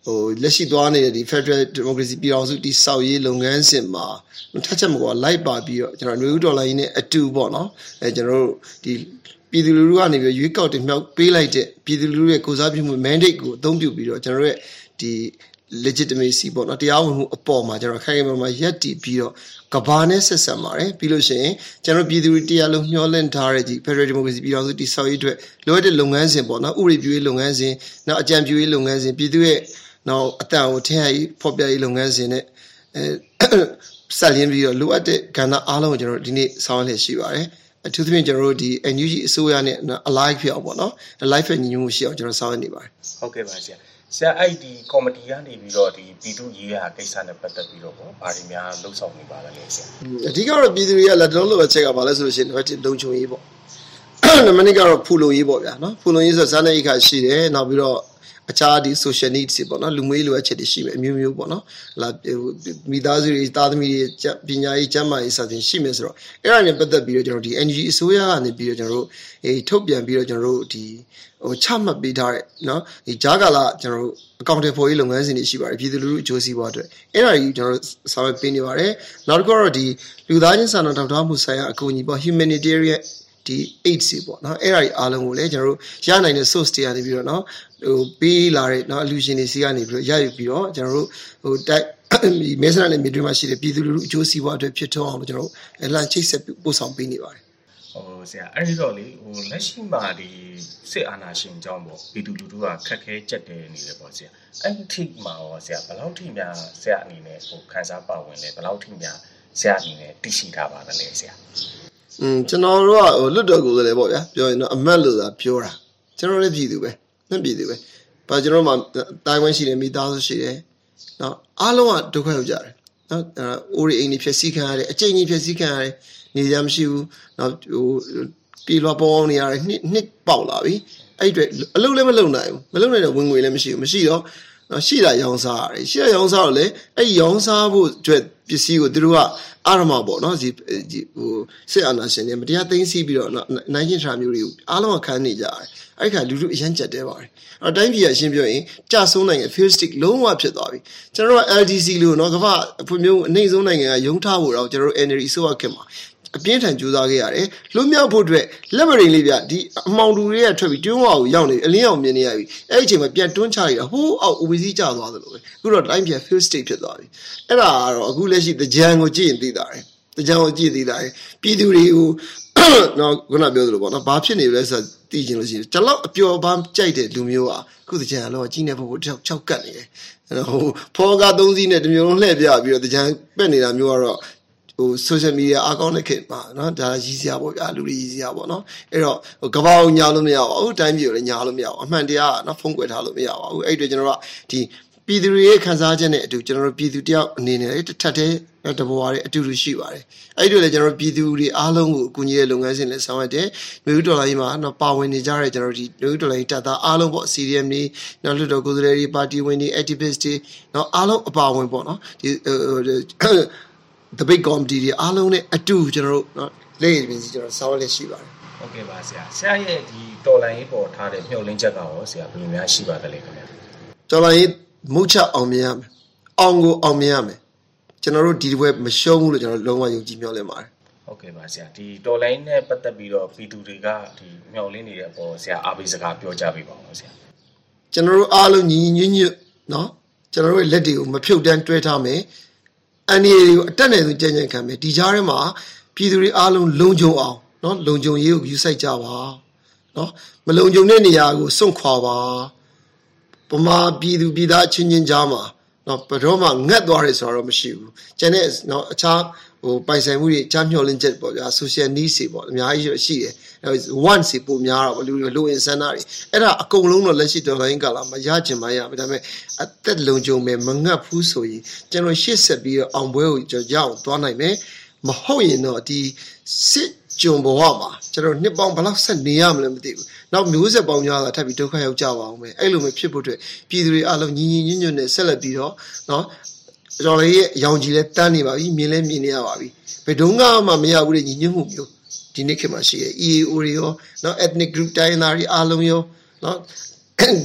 ဟိုလက်ရှိသွားနေတဲ့ဒီ Federal Democracy ပြည်အောင်စုတိစောက်ရေးလုပ်ငန်းစဉ်မှာထက်ချက်မကွာလိုက်ပါပြီးတော့ကျွန်တော်မျိုးဒေါ်လာရင်းနဲ့အတူပေါ့နော်အဲကျွန်တော်တို့ဒီပြည်သူလူထုကနေပြီးရွေးကောက်တင်မြှောက်ပေးလိုက်တဲ့ပြည်သူလူထုရဲ့ကိုစားပြုမှု mandate ကိုအသုံးပြုပြီးတော့ကျွန်တော်တို့ရဲ့ဒီ legitimacy ပေါ့နော်တရားဝင်မှုအပေါ်မှာကျွန်တော်ခိုင်ခိုင်မာမာရက်တည်ပြီးတော့ကဘာနဲ့ဆက်ဆံပါတယ်ပြီးလို့ရှိရင်ကျွန်တော်ပြည်သူတွေတရားလုံးမျှော်လင့်ထားတဲ့ဒီ Federal Democracy ပြည်တော်စုတည်ဆောက်ရေးအတွက်လိုအပ်တဲ့လုပ်ငန်းစဉ်ပေါ့နော်ဥပဒေပြုရေးလုပ်ငန်းစဉ်နောက်အကြံပြုရေးလုပ်ငန်းစဉ်ပြည်သူရဲ့နောက်အတန်ကိုထင်ရည်ဖော်ပြရေးလုပ်ငန်းစဉ်နဲ့အဲဆက်လင်းပြီးတော့လိုအပ်တဲ့ကဏ္ဍအားလုံးကိုကျွန်တော်ဒီနေ့ဆောင်းလျက်ရှိပါတယ်အထူးသဖြင့်ကျွန်တော်တို့ဒီ NUG အစိုးရနဲ့ alive ဖြစ်အောင်ပေါ့နော် alive ဖြစ်ညီညွတ်မှုရှိအောင်ကျွန်တော်ဆောင်းနေပါတယ်ဟုတ်ကဲ့ပါဆရာ ဆရာအဲ့ဒီကော်မတီကနေပြီးတော့ဒီပြည်သူရေးရာကိစ္စနဲ့ပတ်သက်ပြီးတော့ဗောဘာတွေများလှုပ်ဆောင်နေပါလဲဆရာအဓိကတော့ပြည်သူတွေကလက်တော်လို့အချက်ကဘာလဲဆိုလို့ရှိရင်တော့လုံခြုံရေးပေါ့နမနစ်ကတော့ဖူလုံရေးပေါ့ဗျာနော်ဖူလုံရေးဆိုစားနေအခါရှိတယ်နောက်ပြီးတော့ အခြားဒီ social needs တွေပေါ့နော်လူမှုရေးလိုအပ်ချက်တွေရှိမယ်အမျိုးမျိုးပေါ့နော်လာမိသားစုတွေသားသမီးတွေပညာရေးကျန်းမာရေးစသဖြင့်ရှိမယ်ဆိုတော့အဲ့ဒါနဲ့ပတ်သက်ပြီးတော့ကျွန်တော်ဒီ NGO အစိုးရကနေပြီးတော့ကျွန်တော်တို့အေးထုတ်ပြန်ပြီးတော့ကျွန်တော်တို့ဒီဟိုချမှတ်ပေးထားတဲ့နော်ဒီဂျာကာလာကျွန်တော်တို့အကောင့်တွေဖော်ရေးလုပ်ငန်းစဉ်တွေရှိပါတယ်ပြည်သူလူထုအကျိုးစီးပွားအတွက်အဲ့ဒါကြီးကျွန်တော်တို့ဆောင်ရွက်ပေးနေပါတယ်နောက်တစ်ခုကတော့ဒီလူသားချင်းစာနာထောက်ထားမှုဆိုင်ရာအကူအညီပေါ့ humanitarian ဒီ AIDS ပေါ့နော်အဲ့ဒါကြီးအားလုံးကိုလည်းကျွန်တော်တို့ရနိုင်တဲ့ source တွေကနေပြီးတော့နော်ဟိုပေးလာတဲ့နော်အလူရှင်တွေစီကနေပြီးတော့ရယူပြီးတော့ကျွန်တော်တို့ဟိုတိုက်ဒီမဲဆန္ဒနဲ့မြေတွင်းမှာရှိတဲ့ပြည်သူလူထုအကျိုးစီးပွားအတွက်ဖြစ်ထွန်းအောင်လို့ကျွန်တော်တို့လှန်ချိတ်ဆက်ပို့ဆောင်ပေးနေပါတယ်ဟိုဆရာအဲ့ဒီတော့လေဟိုလက်ရှိမှာဒီစစ်အာဏာရှင်ကြောင့်ပေါ့ပြည်သူလူထုကခက်ခဲကြက်တယ်နေတယ်ပေါ့ဆရာအဲ့ဒီထိမှာရောဆရာဘယ်လောက်ထိများဆရာအနေနဲ့ဟိုခန်းစားပါဝင်လဲဘယ်လောက်ထိများဆရာအနေနဲ့သိရှိထားပါသလဲဆရာ อืมကျွန်တော်တို့ကဟိုလွတ်တော်ကိုယ်လည်းပေါ့ဗျာပြောရင်တော့အမတ်လို့သာပြောတာကျွန်တော်လည်းပြည်သူပဲနှက်ပြည်သူပဲဘာကျွန်တော်မှတိုင်းဝန်းရှိတယ်မိသားစုရှိတယ်နော်အားလုံးကဒုက္ခရောက်ကြတယ်နော်အိုးရီအိမ်တွေဖြစ်စီခံရတယ်အကျိန်ကြီးဖြစ်စီခံရတယ်နေရမရှိဘူးနော်ဟိုပြေလွှာပေါင်းနေရတယ်နှစ်နှစ်ပေါက်လာပြီအဲ့အတွက်အလုပ်လည်းမလုပ်နိုင်ဘူးမလုပ်နိုင်တဲ့ဝင်ငွေလည်းမရှိဘူးမရှိတော့ နော်ရှိတာရောင်းစားရတယ်ရှိတာရောင်းစားတော့လေအဲ့ရောင်းစားဖို့အတွက်ပစ္စည်းကိုသူတို့ကအာရမပေါ့နော်ဒီဟိုစစ်အာဏာရှင်တွေမတရားသိမ်းဆီးပြီးတော့နိုင်ချင်းရှာမျိုးတွေကိုအားလုံးကခံနေကြတယ်အဲ့ခါလူလူအရန်ကြက်တဲပါတယ်အဲ့တိုင်းပြည်ကရှင်းပြောရင်ကြဆုံးနိုင်ငံ futuristic လုံးဝဖြစ်သွားပြီကျွန်တော်က LDC လို့နော်ကမ္ဘာဖွံ့ဖြိုးအနိုင်ဆုံးနိုင်ငံကရုံထားဖို့တော့ကျွန်တော်တို့ energy ဆိုရခင်မှာ အပြင်းထန်ကြိုးစားခဲ့ရတယ်လွတ်မြောက်ဖို့အတွက်လက်မရိန်လေးပြဒီအမောင်တူတွေကထွက်ပြီးတွင်းဝါကိုရောက်နေအလင်းအောင်မြင်နေရပြီအဲ့ဒီအချိန်မှာပြန်တွန်းချရတာဟိုးအောက် OBC ကျသွားသလိုပဲအခုတော့တိုင်းပြန် field state ဖြစ်သွားပြီအဲ့ဒါကတော့အခုလက်ရှိတကြံကိုကြည့်ရင်သိတာတယ်တကြံကိုကြည့်သိတာတယ်ပြည်သူတွေကိုနော်ခုနပြောသလိုပေါ့နော်ဘာဖြစ်နေလဲဆိုတော့သိချင်လို့ရှိရင်ကျွန်တော်အပျော်ပန်းကြိုက်တဲ့လူမျိုးอ่ะခုတကြံတော့ကြီးနေဖို့ချောက်ချောက်ကတ်နေတယ်ဟိုဖောကားသုံးစီးနဲ့တမျိုးလုံးလှည့်ပြပြီးတော့တကြံပက်နေတာမျိုးကတော့ ဟို social media အကောင့်နဲ့ခင်ပါနော်ဒါရည်စရာပေါ့ဗျာလူတွေရည်စရာပေါ့နော်အဲ့တော့ဟိုကဘာအောင်ညာလို့မရပါဘူးအတိုင်းပြည်ကိုလည်းညာလို့မရပါဘူးအမှန်တရားကနော်ဖုံးကွယ်ထားလို့မရပါဘူးအဲ့ဒီကျွန်တော်တို့ကဒီပြည်သူတွေရဲ့ခံစားချက်နဲ့အတူကျွန်တော်တို့ပြည်သူတယောက်အနေနဲ့တစ်ထပ်တည်းတဘွားတွေအတူတူရှိပါတယ်။အဲ့ဒီလည်းကျွန်တော်ပြည်သူတွေအားလုံးကိုအကူအညီရဲ့လုပ်ငန်းစဉ်လည်းဆောင်ရွက်တယ်။မျိုးဥဒေါ်လာကြီးမှာတော့ပါဝင်နေကြတဲ့ကျွန်တော်ဒီမျိုးဥဒေါ်လာကြီးတပ်သားအားလုံးပေါ့ CDM တွေနောက်လွှတ်တော်ကိုယ်စားလှယ်တွေပါတီဝင်တွေ activist တွေနောက်အားလုံးအပါဝင်ပေါ့နော်ဒီ debate committee တွေအားလုံးနဲ့အတူကျွန်တော်တို့နော်လက်ရည်ပင်စီကျွန်တော်ဆောင်ရွက်လက်ရှိပါတယ်ဟုတ်ကဲ့ပါဆရာဆရာရဲ့ဒီတော်လိုင်းရေးပေါ်ထားတဲ့မျှော်လင့်ချက်ကရောဆရာဘယ်လိုများရှိပါသလဲခင်ဗျာတော်လိုင်းရေးမုတ်ချအောင်မြင်ရမယ်အောင်ကိုအောင်မြင်ရမယ်ကျွန်တော်တို့ဒီဘွဲမရှုံးဘူးလို့ကျွန်တော်လုံးဝယုံကြည်မျှော်လင့်ပါတယ်ဟုတ်ကဲ့ပါဆရာဒီတော်လိုင်းနဲ့ပတ်သက်ပြီးတော့ပီတူတွေကဒီမျှော်လင့်နေတဲ့အပေါ်ဆရာအားပေးစကားပြောကြပေးပါဦးဆရာကျွန်တော်တို့အားလုံးညီညီညွတ်ညွတ်နော်ကျွန်တော်တို့ရဲ့လက်တွေကိုမဖြုတ်တန်းတွဲထားမယ် အန်ဒီတွေကိုအတက်နဲ့ဆုံးကြံ့ကြံ့ခံမယ်ဒီကြားထဲမှာပြည်သူတွေအားလုံးလုံခြုံအောင်နော်လုံခြုံရေးကိုယူဆိုင်ကြပါနော်မလုံခြုံတဲ့နေရာကိုစွန့်ခွာပါပမာပြည်သူပြည်သားချင်းချင်းကြားမှာနော်ဘယ်တော့မှငတ်သွားတယ်ဆိုတော့မရှိဘူးကျန်တဲ့နော်အခြား ဟိုပိုင်ဆိုင်မှုတွေကြားမျှော်လင့်ချက်ပေါ့ဗျာ social needs တွေပေါ့အများကြီးရှိတယ် one စီပိုများတော့လူလူအင်ဆန္ဒတွေအဲ့ဒါအကုန်လုံးတော့လက်ရှိဒေါ်လာရင်းကာလာမရချင်မရဘူးဒါပေမဲ့အသက်လုံခြုံမယ်မငတ်ဘူးဆိုရင်ကျွန်တော်ရှေ့ဆက်ပြီးတော့အောင်ပွဲကိုကျွန်တော်ရအောင်သွားနိုင်မယ်မဟုတ်ရင်တော့ဒီစစ်ကြုံဘဝမှာကျွန်တော်နှစ်ပေါင်းဘယ်လောက်ဆက်နေရမလဲမသိဘူးနောက်မျိုးဆက်ပေါင်းများစွာထပ်ပြီးဒုက္ခရောက်ကြပါအောင်မယ်အဲ့လိုမျိုးဖြစ်ဖို့အတွက်ပြည်သူတွေအလုံးညီညီညွတ်ညွတ်နဲ့ဆက်လက်ပြီးတော့နော် ကျွန်တော်ရဲ့ရောင်ကြီးလဲတန်းနေပါပြီမြင်လဲမြင်နေရပါပြီဘယ်တုန်းကမှမရဘူးတဲ့ညီညွတ်မှုမျိုးဒီနေ့ခေတ်မှာရှိရဲ့ EAO တွေရောနော် ethnic group တိုင်းသားတွေအားလုံးရောနော်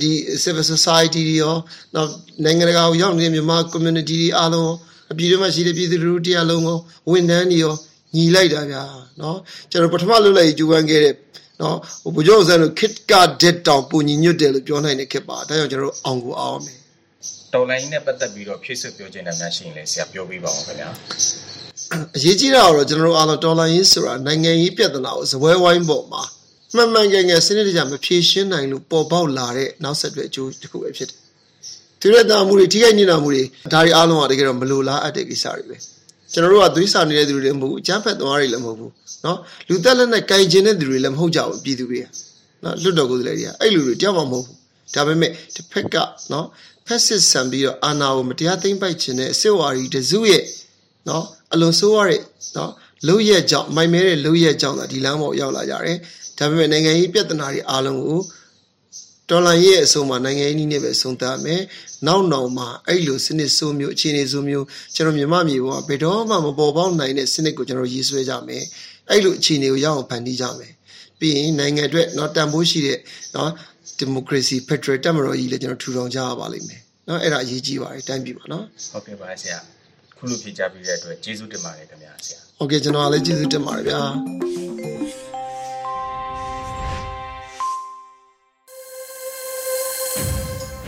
ဒီ civil society တွေရောနော်နိုင်ငံတကာကိုရောက်နေတဲ့မြန်မာ community တွေအားလုံးအပြည်တွင်းမှာရှိတဲ့ပြည်သူလူထုတရားလုံးကိုဝန်ထမ်းတွေရောညီလိုက်တာဗျာနော်ကျွန်တော်ပထမလွတ်လိုက်ကြိုးပမ်းခဲ့တဲ့နော်ဟိုဘုကျော်ဆန်းတို့ခစ်ကဒက်တောင်ပုံညီညွတ်တယ်လို့ပြောနိုင်တဲ့ခစ်ပါဒါကြောင့်ကျွန်တော်တို့အောင်ကိုအောင်မယ် တော်လိုင်းနဲ့ပတ်သက်ပြီးတော့ဖြည့်ဆွပြောခြင်းနဲ့များရှိရင်လည်းဆရာပြောပြပါဦးခင်ဗျာအရေးကြီးတာကတော့ကျွန်တော်တို့အားလုံးတော်လိုင်းရေးဆိုတာနိုင်ငံရေးပြဿနာကိုဇပွဲဝိုင်းပေါ်မှာမှန်မှန်ကန်ကန်စနစ်တကျမဖြေရှင်းနိုင်လို့ပေါ်ပေါက်လာတဲ့နောက်ဆက်တွဲအကျိုးတစ်ခုပဲဖြစ်တယ်။သူရတာမှုတွေထိခိုက်နေတာမှုတွေဒါတွေအားလုံးကတကယ်တော့မလိုလားအပ်တဲ့ကိစ္စတွေပဲ။ကျွန်တော်တို့ကသွေးဆောင်နေတဲ့သူတွေလည်းမဟုတ်ဘူး၊အကြမ်းဖက်သွားတွေလည်းမဟုတ်ဘူး။နော်လူသက်လက်နဲ့ကြိုင်ကျင်တဲ့သူတွေလည်းမဟုတ်ကြဘူးပြည်သူတွေက။နော်လွတ်တော်ကိုယ်စားလှယ်တွေကအဲ့လူတွေတယောက်မှမဟုတ်ဘူး။ဒါပေမဲ့တစ်ဖက်ကနော် ဖက်စစ်ဆန်ပြီးတော့အာဏာကိုမတရားသိမ်းပိုက်ခြင်းနဲ့စစ်ဝါဒီတစုရဲ့เนาะအလွန်ဆိုးရတဲ့เนาะလုံရက်ကြောင့်မိုင်မဲတဲ့လုံရက်ကြောင့်သာဒီလမ်းပေါ်ရောက်လာကြတယ်ဒါပေမဲ့နိုင်ငံရေးပြဿနာတွေအားလုံးကိုတော်လန်ရဲ့အဆုံးမှာနိုင်ငံရေးနည်းနဲ့ပဲဆုံးသတ်မယ်။နောက်နောက်မှာအဲ့လိုစနစ်ဆိုးမျိုးအခြေအနေဆိုးမျိုးကျွန်တော်မြန်မာပြည်ပေါ်ဘယ်တော့မှမပေါ်ပေါက်နိုင်တဲ့စနစ်ကိုကျွန်တော်ရေးဆွဲကြမယ်။အဲ့လိုအခြေအနေကိုရအောင်ဖန်တီးကြမယ်။ပြီးရင်နိုင်ငံအတွက်เนาะတန်ဖိုးရှိတဲ့เนาะ ဒီမိုကရေစီဖက်ဒရယ်တက်မတော်ကြီးလည်းကျွန်တော်ထူထောင်ကြရပါလိမ့်မယ်။နော်အဲ့ဒါအရေးကြီးပါတယ်တိုင်းပြည်မှာနော်။ဟုတ်ကဲ့ပါဆရာ။ခုလိုဖြေကြပြီးတဲ့အတွက်ကျေးဇူးတင်ပါတယ်ခင်ဗျာဆရာ။ Okay ကျွန်တော်လည်းကျေးဇူးတင်ပါတယ်ဗျာ။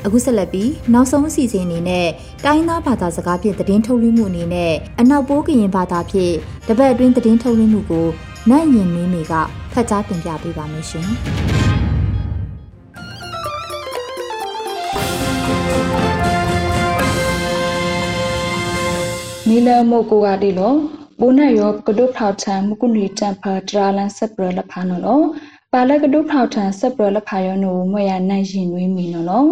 အခုဆက်လက်ပြီးနောက်ဆုံးအစီအစဉ်အနေနဲ့တိုင်းသားဘာသာစကားဖြင့်သတင်းထုတ်လွှင့်မှုအနေနဲ့အနောက်ပိုးကရင်ဘာသာဖြင့်တပတ်အတွင်းသတင်းထုတ်လွှင့်မှုကိုနိုင်ရင်မင်းမေကဖတ်ကြားတင်ပြပေးပါမယ်ရှင်။ နီလမိုကိုကတိလောဘုနယောကဒုဖောက်ချံမကုနီတံဖာဒရာလန်ဆက်ပရလဖာနော်လောပါလကဒုဖောက်ထံဆက်ပရလဖာယောနိုမွေရနိုင်ရင်ဝေးမီနော်လော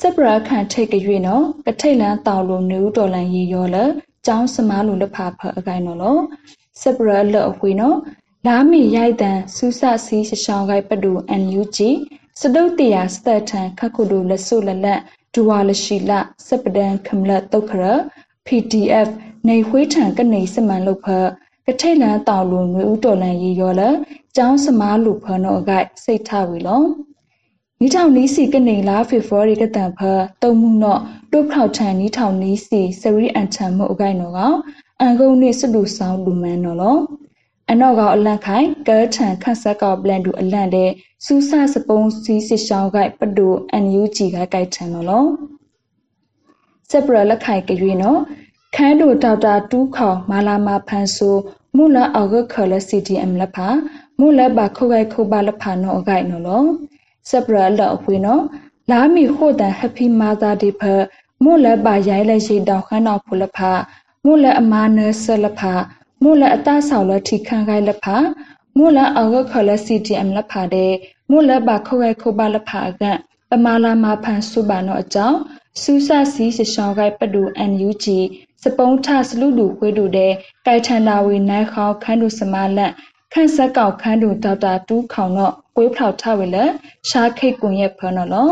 စပရာခန့်ထိတ်ကရွေနော်ကထိတ်လန်းတောက်လိုနူးတော်လန်ရီရောလကျောင်းစမားလိုလဖဖအကိုင်နော်လောစပရာလအဝေနော်လာမီရိုက်တန်စူးစစီရှရှောင်းကိုက်ပတူအန်ယူဂျီစတုတ်တရာစတထန်ခခုဒူလဆုလလတ်ဒူဝါလရှိလစပဒန်ခမလတုတ်ခရ PDF နေခွေးထံကနေစမန်လုတ်ဖကထိတ်လန်းတောက်လိုနွေဦးတော်လန်ရီရောလကျောင်းစမားလူဖနောအကိုက်စိတ်ထဝီလောနီထောင်နီးစီကနေလာဖေဖော်ရီကတန်ဖတုံမှုနော့တုတ်ခေါထန်နီထောင်နီးစီစရီအန်ချံမှုအကိုင်နော်ကအန်ကုန်းနေစလူဆောင်လူမန်နော်လောအနော့ကအလန့်ခိုင်ကဲထန်ခတ်ဆက်ကောပလန်တူအလန့်တဲ့စူးဆစပုံးစီစစ်ရှောင်းကိုက်ပတူအန်ယူဂျီကကိုက်ထန်နော်လော စပရလက်ခိုင်ကြွေနော်ခန်းတို့ဒေါက်တာတူးခေါမာလာမာဖန်ဆိုမူလာအောက်ခလစီတီအမ်လဖာမူလာဘခုခိုက်ခုပါလဖာနော်အကိုက်နော်လောစပရလအဖွေနော်လာမီဟိုတန်ဟပီမာသာဒီဖမို့လပါရိုင်းလက်ရှိတောက်ခန်းတော်ဖုလဖာမို့လအမာနဆလဖာမို့လအတဆောက်လထိခန်းခိုင်လဖာမို့လအောက်ခလစီတီအမ်လဖာတဲ့မို့လပါခိုခိုခုပါလဖာကပမာလာမာဖန်စုပါနောအကြောင်း စူးစစီစရှောင်းကိုက်ပဒူ NUG စပုံးထစလူလူခွေးတူတဲ့ကိုက်ထန်တာဝေနိုင်ခေါခန်းတူစမလန့်ခန့်ဆက်ကောက်ခန်းတူဒေါက်တာတူးခေါင်တော့ကွေးဖောက်ထဝေလရှားခိတ်ကွန်ရဲ့ဖနော်လော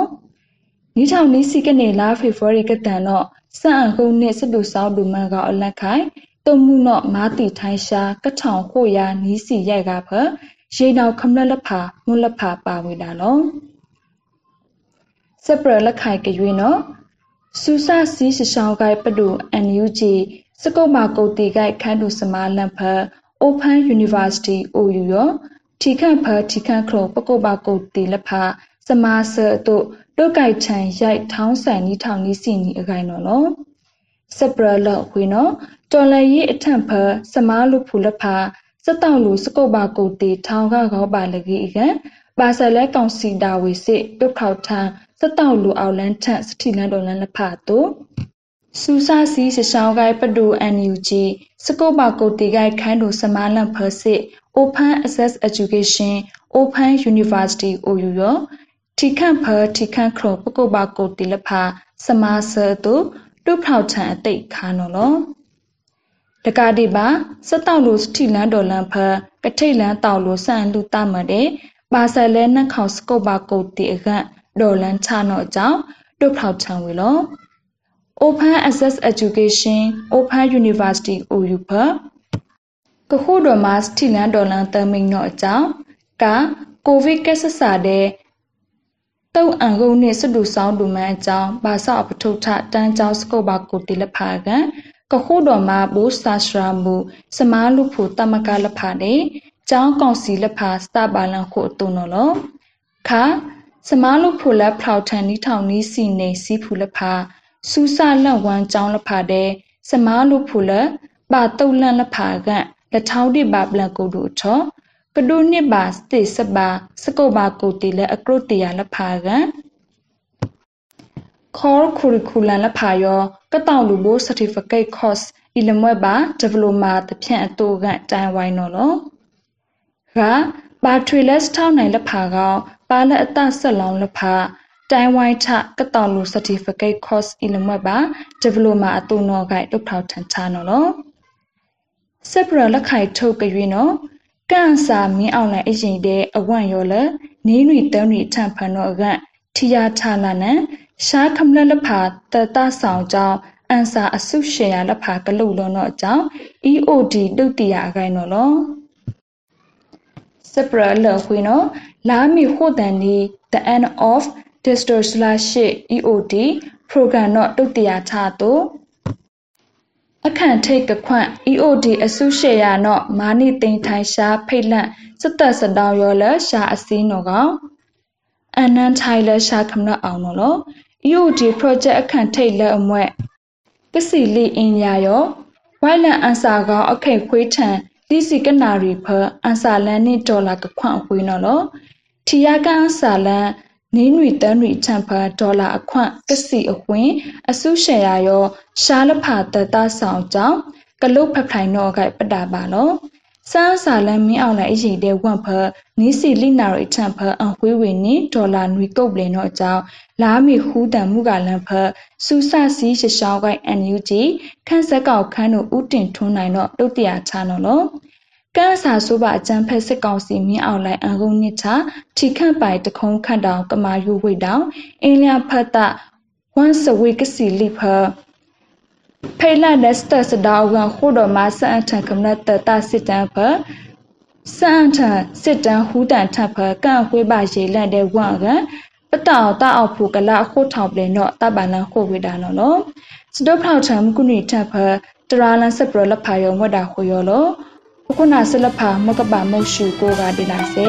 နီထောင်နီစီကနေလာဖေဖော်ရီကတန်တော့စံအဟုံးနဲ့စတူဆောက်တူမန်ကအလက်ခိုင်တုံမှုနော့မာတီထိုင်းရှာကထောင်ဟိုယာနီးစီရိုက်ကဖရေနောက်ခမလလဖာမွလဖာပါဝေတာလောစပရလက်ခိုင်ကရွေနော် စူဆာစီရှရှောင်းကိုက်ပဒူ NUG စကုတ်မာကုတ်တီကိုက်ခန်းတူစမာလန်ဖ Open University OU ရောထီခန့်ဖထီခန့်ခလုံးပကုတ်ပါကုတ်တီလက်ဖစမာဆတ်တို့တုတ်ကိုက်ချန်ရိုက်ထောင်းဆန်နီးထောင်နီးစီနီအကိုင်နော်လောစပရလောက်ခွေနော်တော်လရီအထံဖစမားလူဖူလက်ဖစတောက်လူစကုတ်ပါကုတ်တီထောင်းကကောပါလကြီးအကပါဆယ်လဲကောင်စီတာဝေစစ်တုတ်ခေါထန် စတောက်လူအောင်လန်းထက်စတိလန်တော်လန်းလက်ဖတို့စူစာစီရှရှောင်းကိုင်ပဒူ NUG စကုတ်ပါကုတ်တီကိုင်ခန်းတို့စမားလန့်ဖစစ် Open Access Education Open University OU ရောထိခန့်ဖထိခန့်ခရပကုတ်ပါကုတ်တီလက်ဖစမားဆတို့တုဖောက်ထန်အတိတ်ခါနော်လောတကားဒီပါစတောက်လို့စတိလန်တော်လန်ဖကထိတ်လန်တောက်လို့ဆန်လူတမတဲ့ပါဆယ်လဲနှက်ခေါစကုတ်ပါကုတ်တီအခန့် ဒေါ်လန်ချနော့အကြောင်းတုတ်ဖောက်ချံဝေလော Open Access Education Open University OU ဖကခုတော်မှာစတီလန်ဒေါ်လန်တမိန်နော့အကြောင်းကကိုဗစ်ကက်ဆဆာတဲ့တုံအန်ကုန်နဲ့စတူဆောင်တူမန်အကြောင်းဘာသာပထုထတန်းကျောင်းစကုတ်ပါကိုတိလဖာကန်ကခုတော်မှာဘိုးစာရှရာမူစမားလူဖို့တမကလဖာတဲ့ကျောင်းကောင်စီလဖာစတပါလန်ခုအတုံနော်လောခါ စမားလုဖိုလက်ဖောက်ထန်နီးထောင်နီးစီနေစီဖူလက်ဖာစူးစလန့်ဝမ်းကြောင်းလက်ဖာတဲ့စမားလုဖိုလက်ပါတုတ်လန့်လက်ဖာကလက်ထောင်းတိပါပလန်ကိုတို့ချောကဒုနှစ်ပါစတေစပါစကုတ်ပါကိုတီလက်အကရုတ်တရလက်ဖာကခေါ်ခူရီကူလန်လက်ဖာယောကတောင်လူဘိုး certificate course အီလမွဲ့ပါ diploma တဖြန့်အတူကတိုင်ဝိုင်းနော်လောက ပါထွေလက်ထောင်းနိုင်လက်ဖာကောပါလက်အတဆက်လောင်းလက်ဖာတိုင်ဝိုင်းထကတောင်လူ certificate course အီလမွက်ပါ diploma အတူနော်ဂိုက်တုတ်ထောက်ထန်ချနော်လောစပရလက်ခိုင်ထုတ်ကြွေနော်ကန်စာမင်းအောင်လည်းအရင်တဲ့အဝန့်ရောလနီးနွေတန်းနွေထန်ဖန်တော့ကထီယာထလာနန်ရှားခမလလဖာတတဆောင်ကြောင်းအန်စာအစုရှယ်ရလဖာကလုတ်လုံးတော့အကြောင်း EOD တုတ်တရာအကိုင်းနော်လော စပရလခွေနော်လာမီခိုတန်ဒီ the end of digital slash EOD program တော့တုတ်တရာချတော့အခန့်ထိတ်ကခွန့် EOD အစုရှေရနော်မာနီတိန်ထိုင်ရှာဖိတ်လန့်စတ်သက်စတောင်းရောလရှာအစည်းနော်ကောင်အန်နန်ထိုင်လရှာခမနအောင်နော်လော EOD project အခန့်ထိတ်လက်အမွဲ့ကစီလီအင်ညာရောဝိုင်လန်အန်စာကောင်အခိတ်ခွေးထန် လီစီကနာရီဖအန်စာလန်နိဒေါ်လာကခွန့်အခွေးနော်လောထီယာကန်စာလန်နင်းရီတန်းရီချန်ဖာဒေါ်လာအခွန့်ကစီအခွင့်အစုရှယ်ယာရောရှားလဖာတတဆောင်ကြောင့်ကလုတ်ဖဖိုင်တော့ကပတာပါလော စန်းစာလန်မင်းအောင်လိုက်အရေးတဲ့ဝန့်ဖနီးစီလိနာရီချန်ဖအဝေးဝေနီဒေါ်လာနွေကုတ်ပလင်တော့အကြောင်းလာမီခူးတန်မှုကလန်ဖစူဆစီရှရှောင်းကိုင်း NUG ခန်းဆက်ကောက်ခန်းတို့ဥတင်ထွန်းနိုင်တော့တုတ်တရာချနော်လောကန်းစာဆိုးပါအကျန်းဖက်စစ်ကောင်စီမြင်းအောင်လိုက်အန်ကုန်နစ်ချထိခန့်ပိုင်တခုံးခန့်တောင်ကမာယူဝိတောင်အင်းလျဖတ်တဝမ်စဝေကစီလိဖ ဖေလာနက်စတစဒေါကန်ခိုတော်မဆန်ထန်ကမနတတစစ်တန်ဖစန်ထန်စစ်တန်ဟူတန်ထဖကန်ခွေးပါရေလန့်တဲ့ဝမ်ကပတောက်တောက်ဖူကလာခိုထောင်ပလင်တော့တပလန်ခိုဝေတာနော်လို့စဒဖောက်ထံကုနီထဖတရာလန်စပရလဖာယောမွတ်တာခိုယောလို့ခုနဆလဖာမကပမုတ်ရှုကိုကဒီလာစေ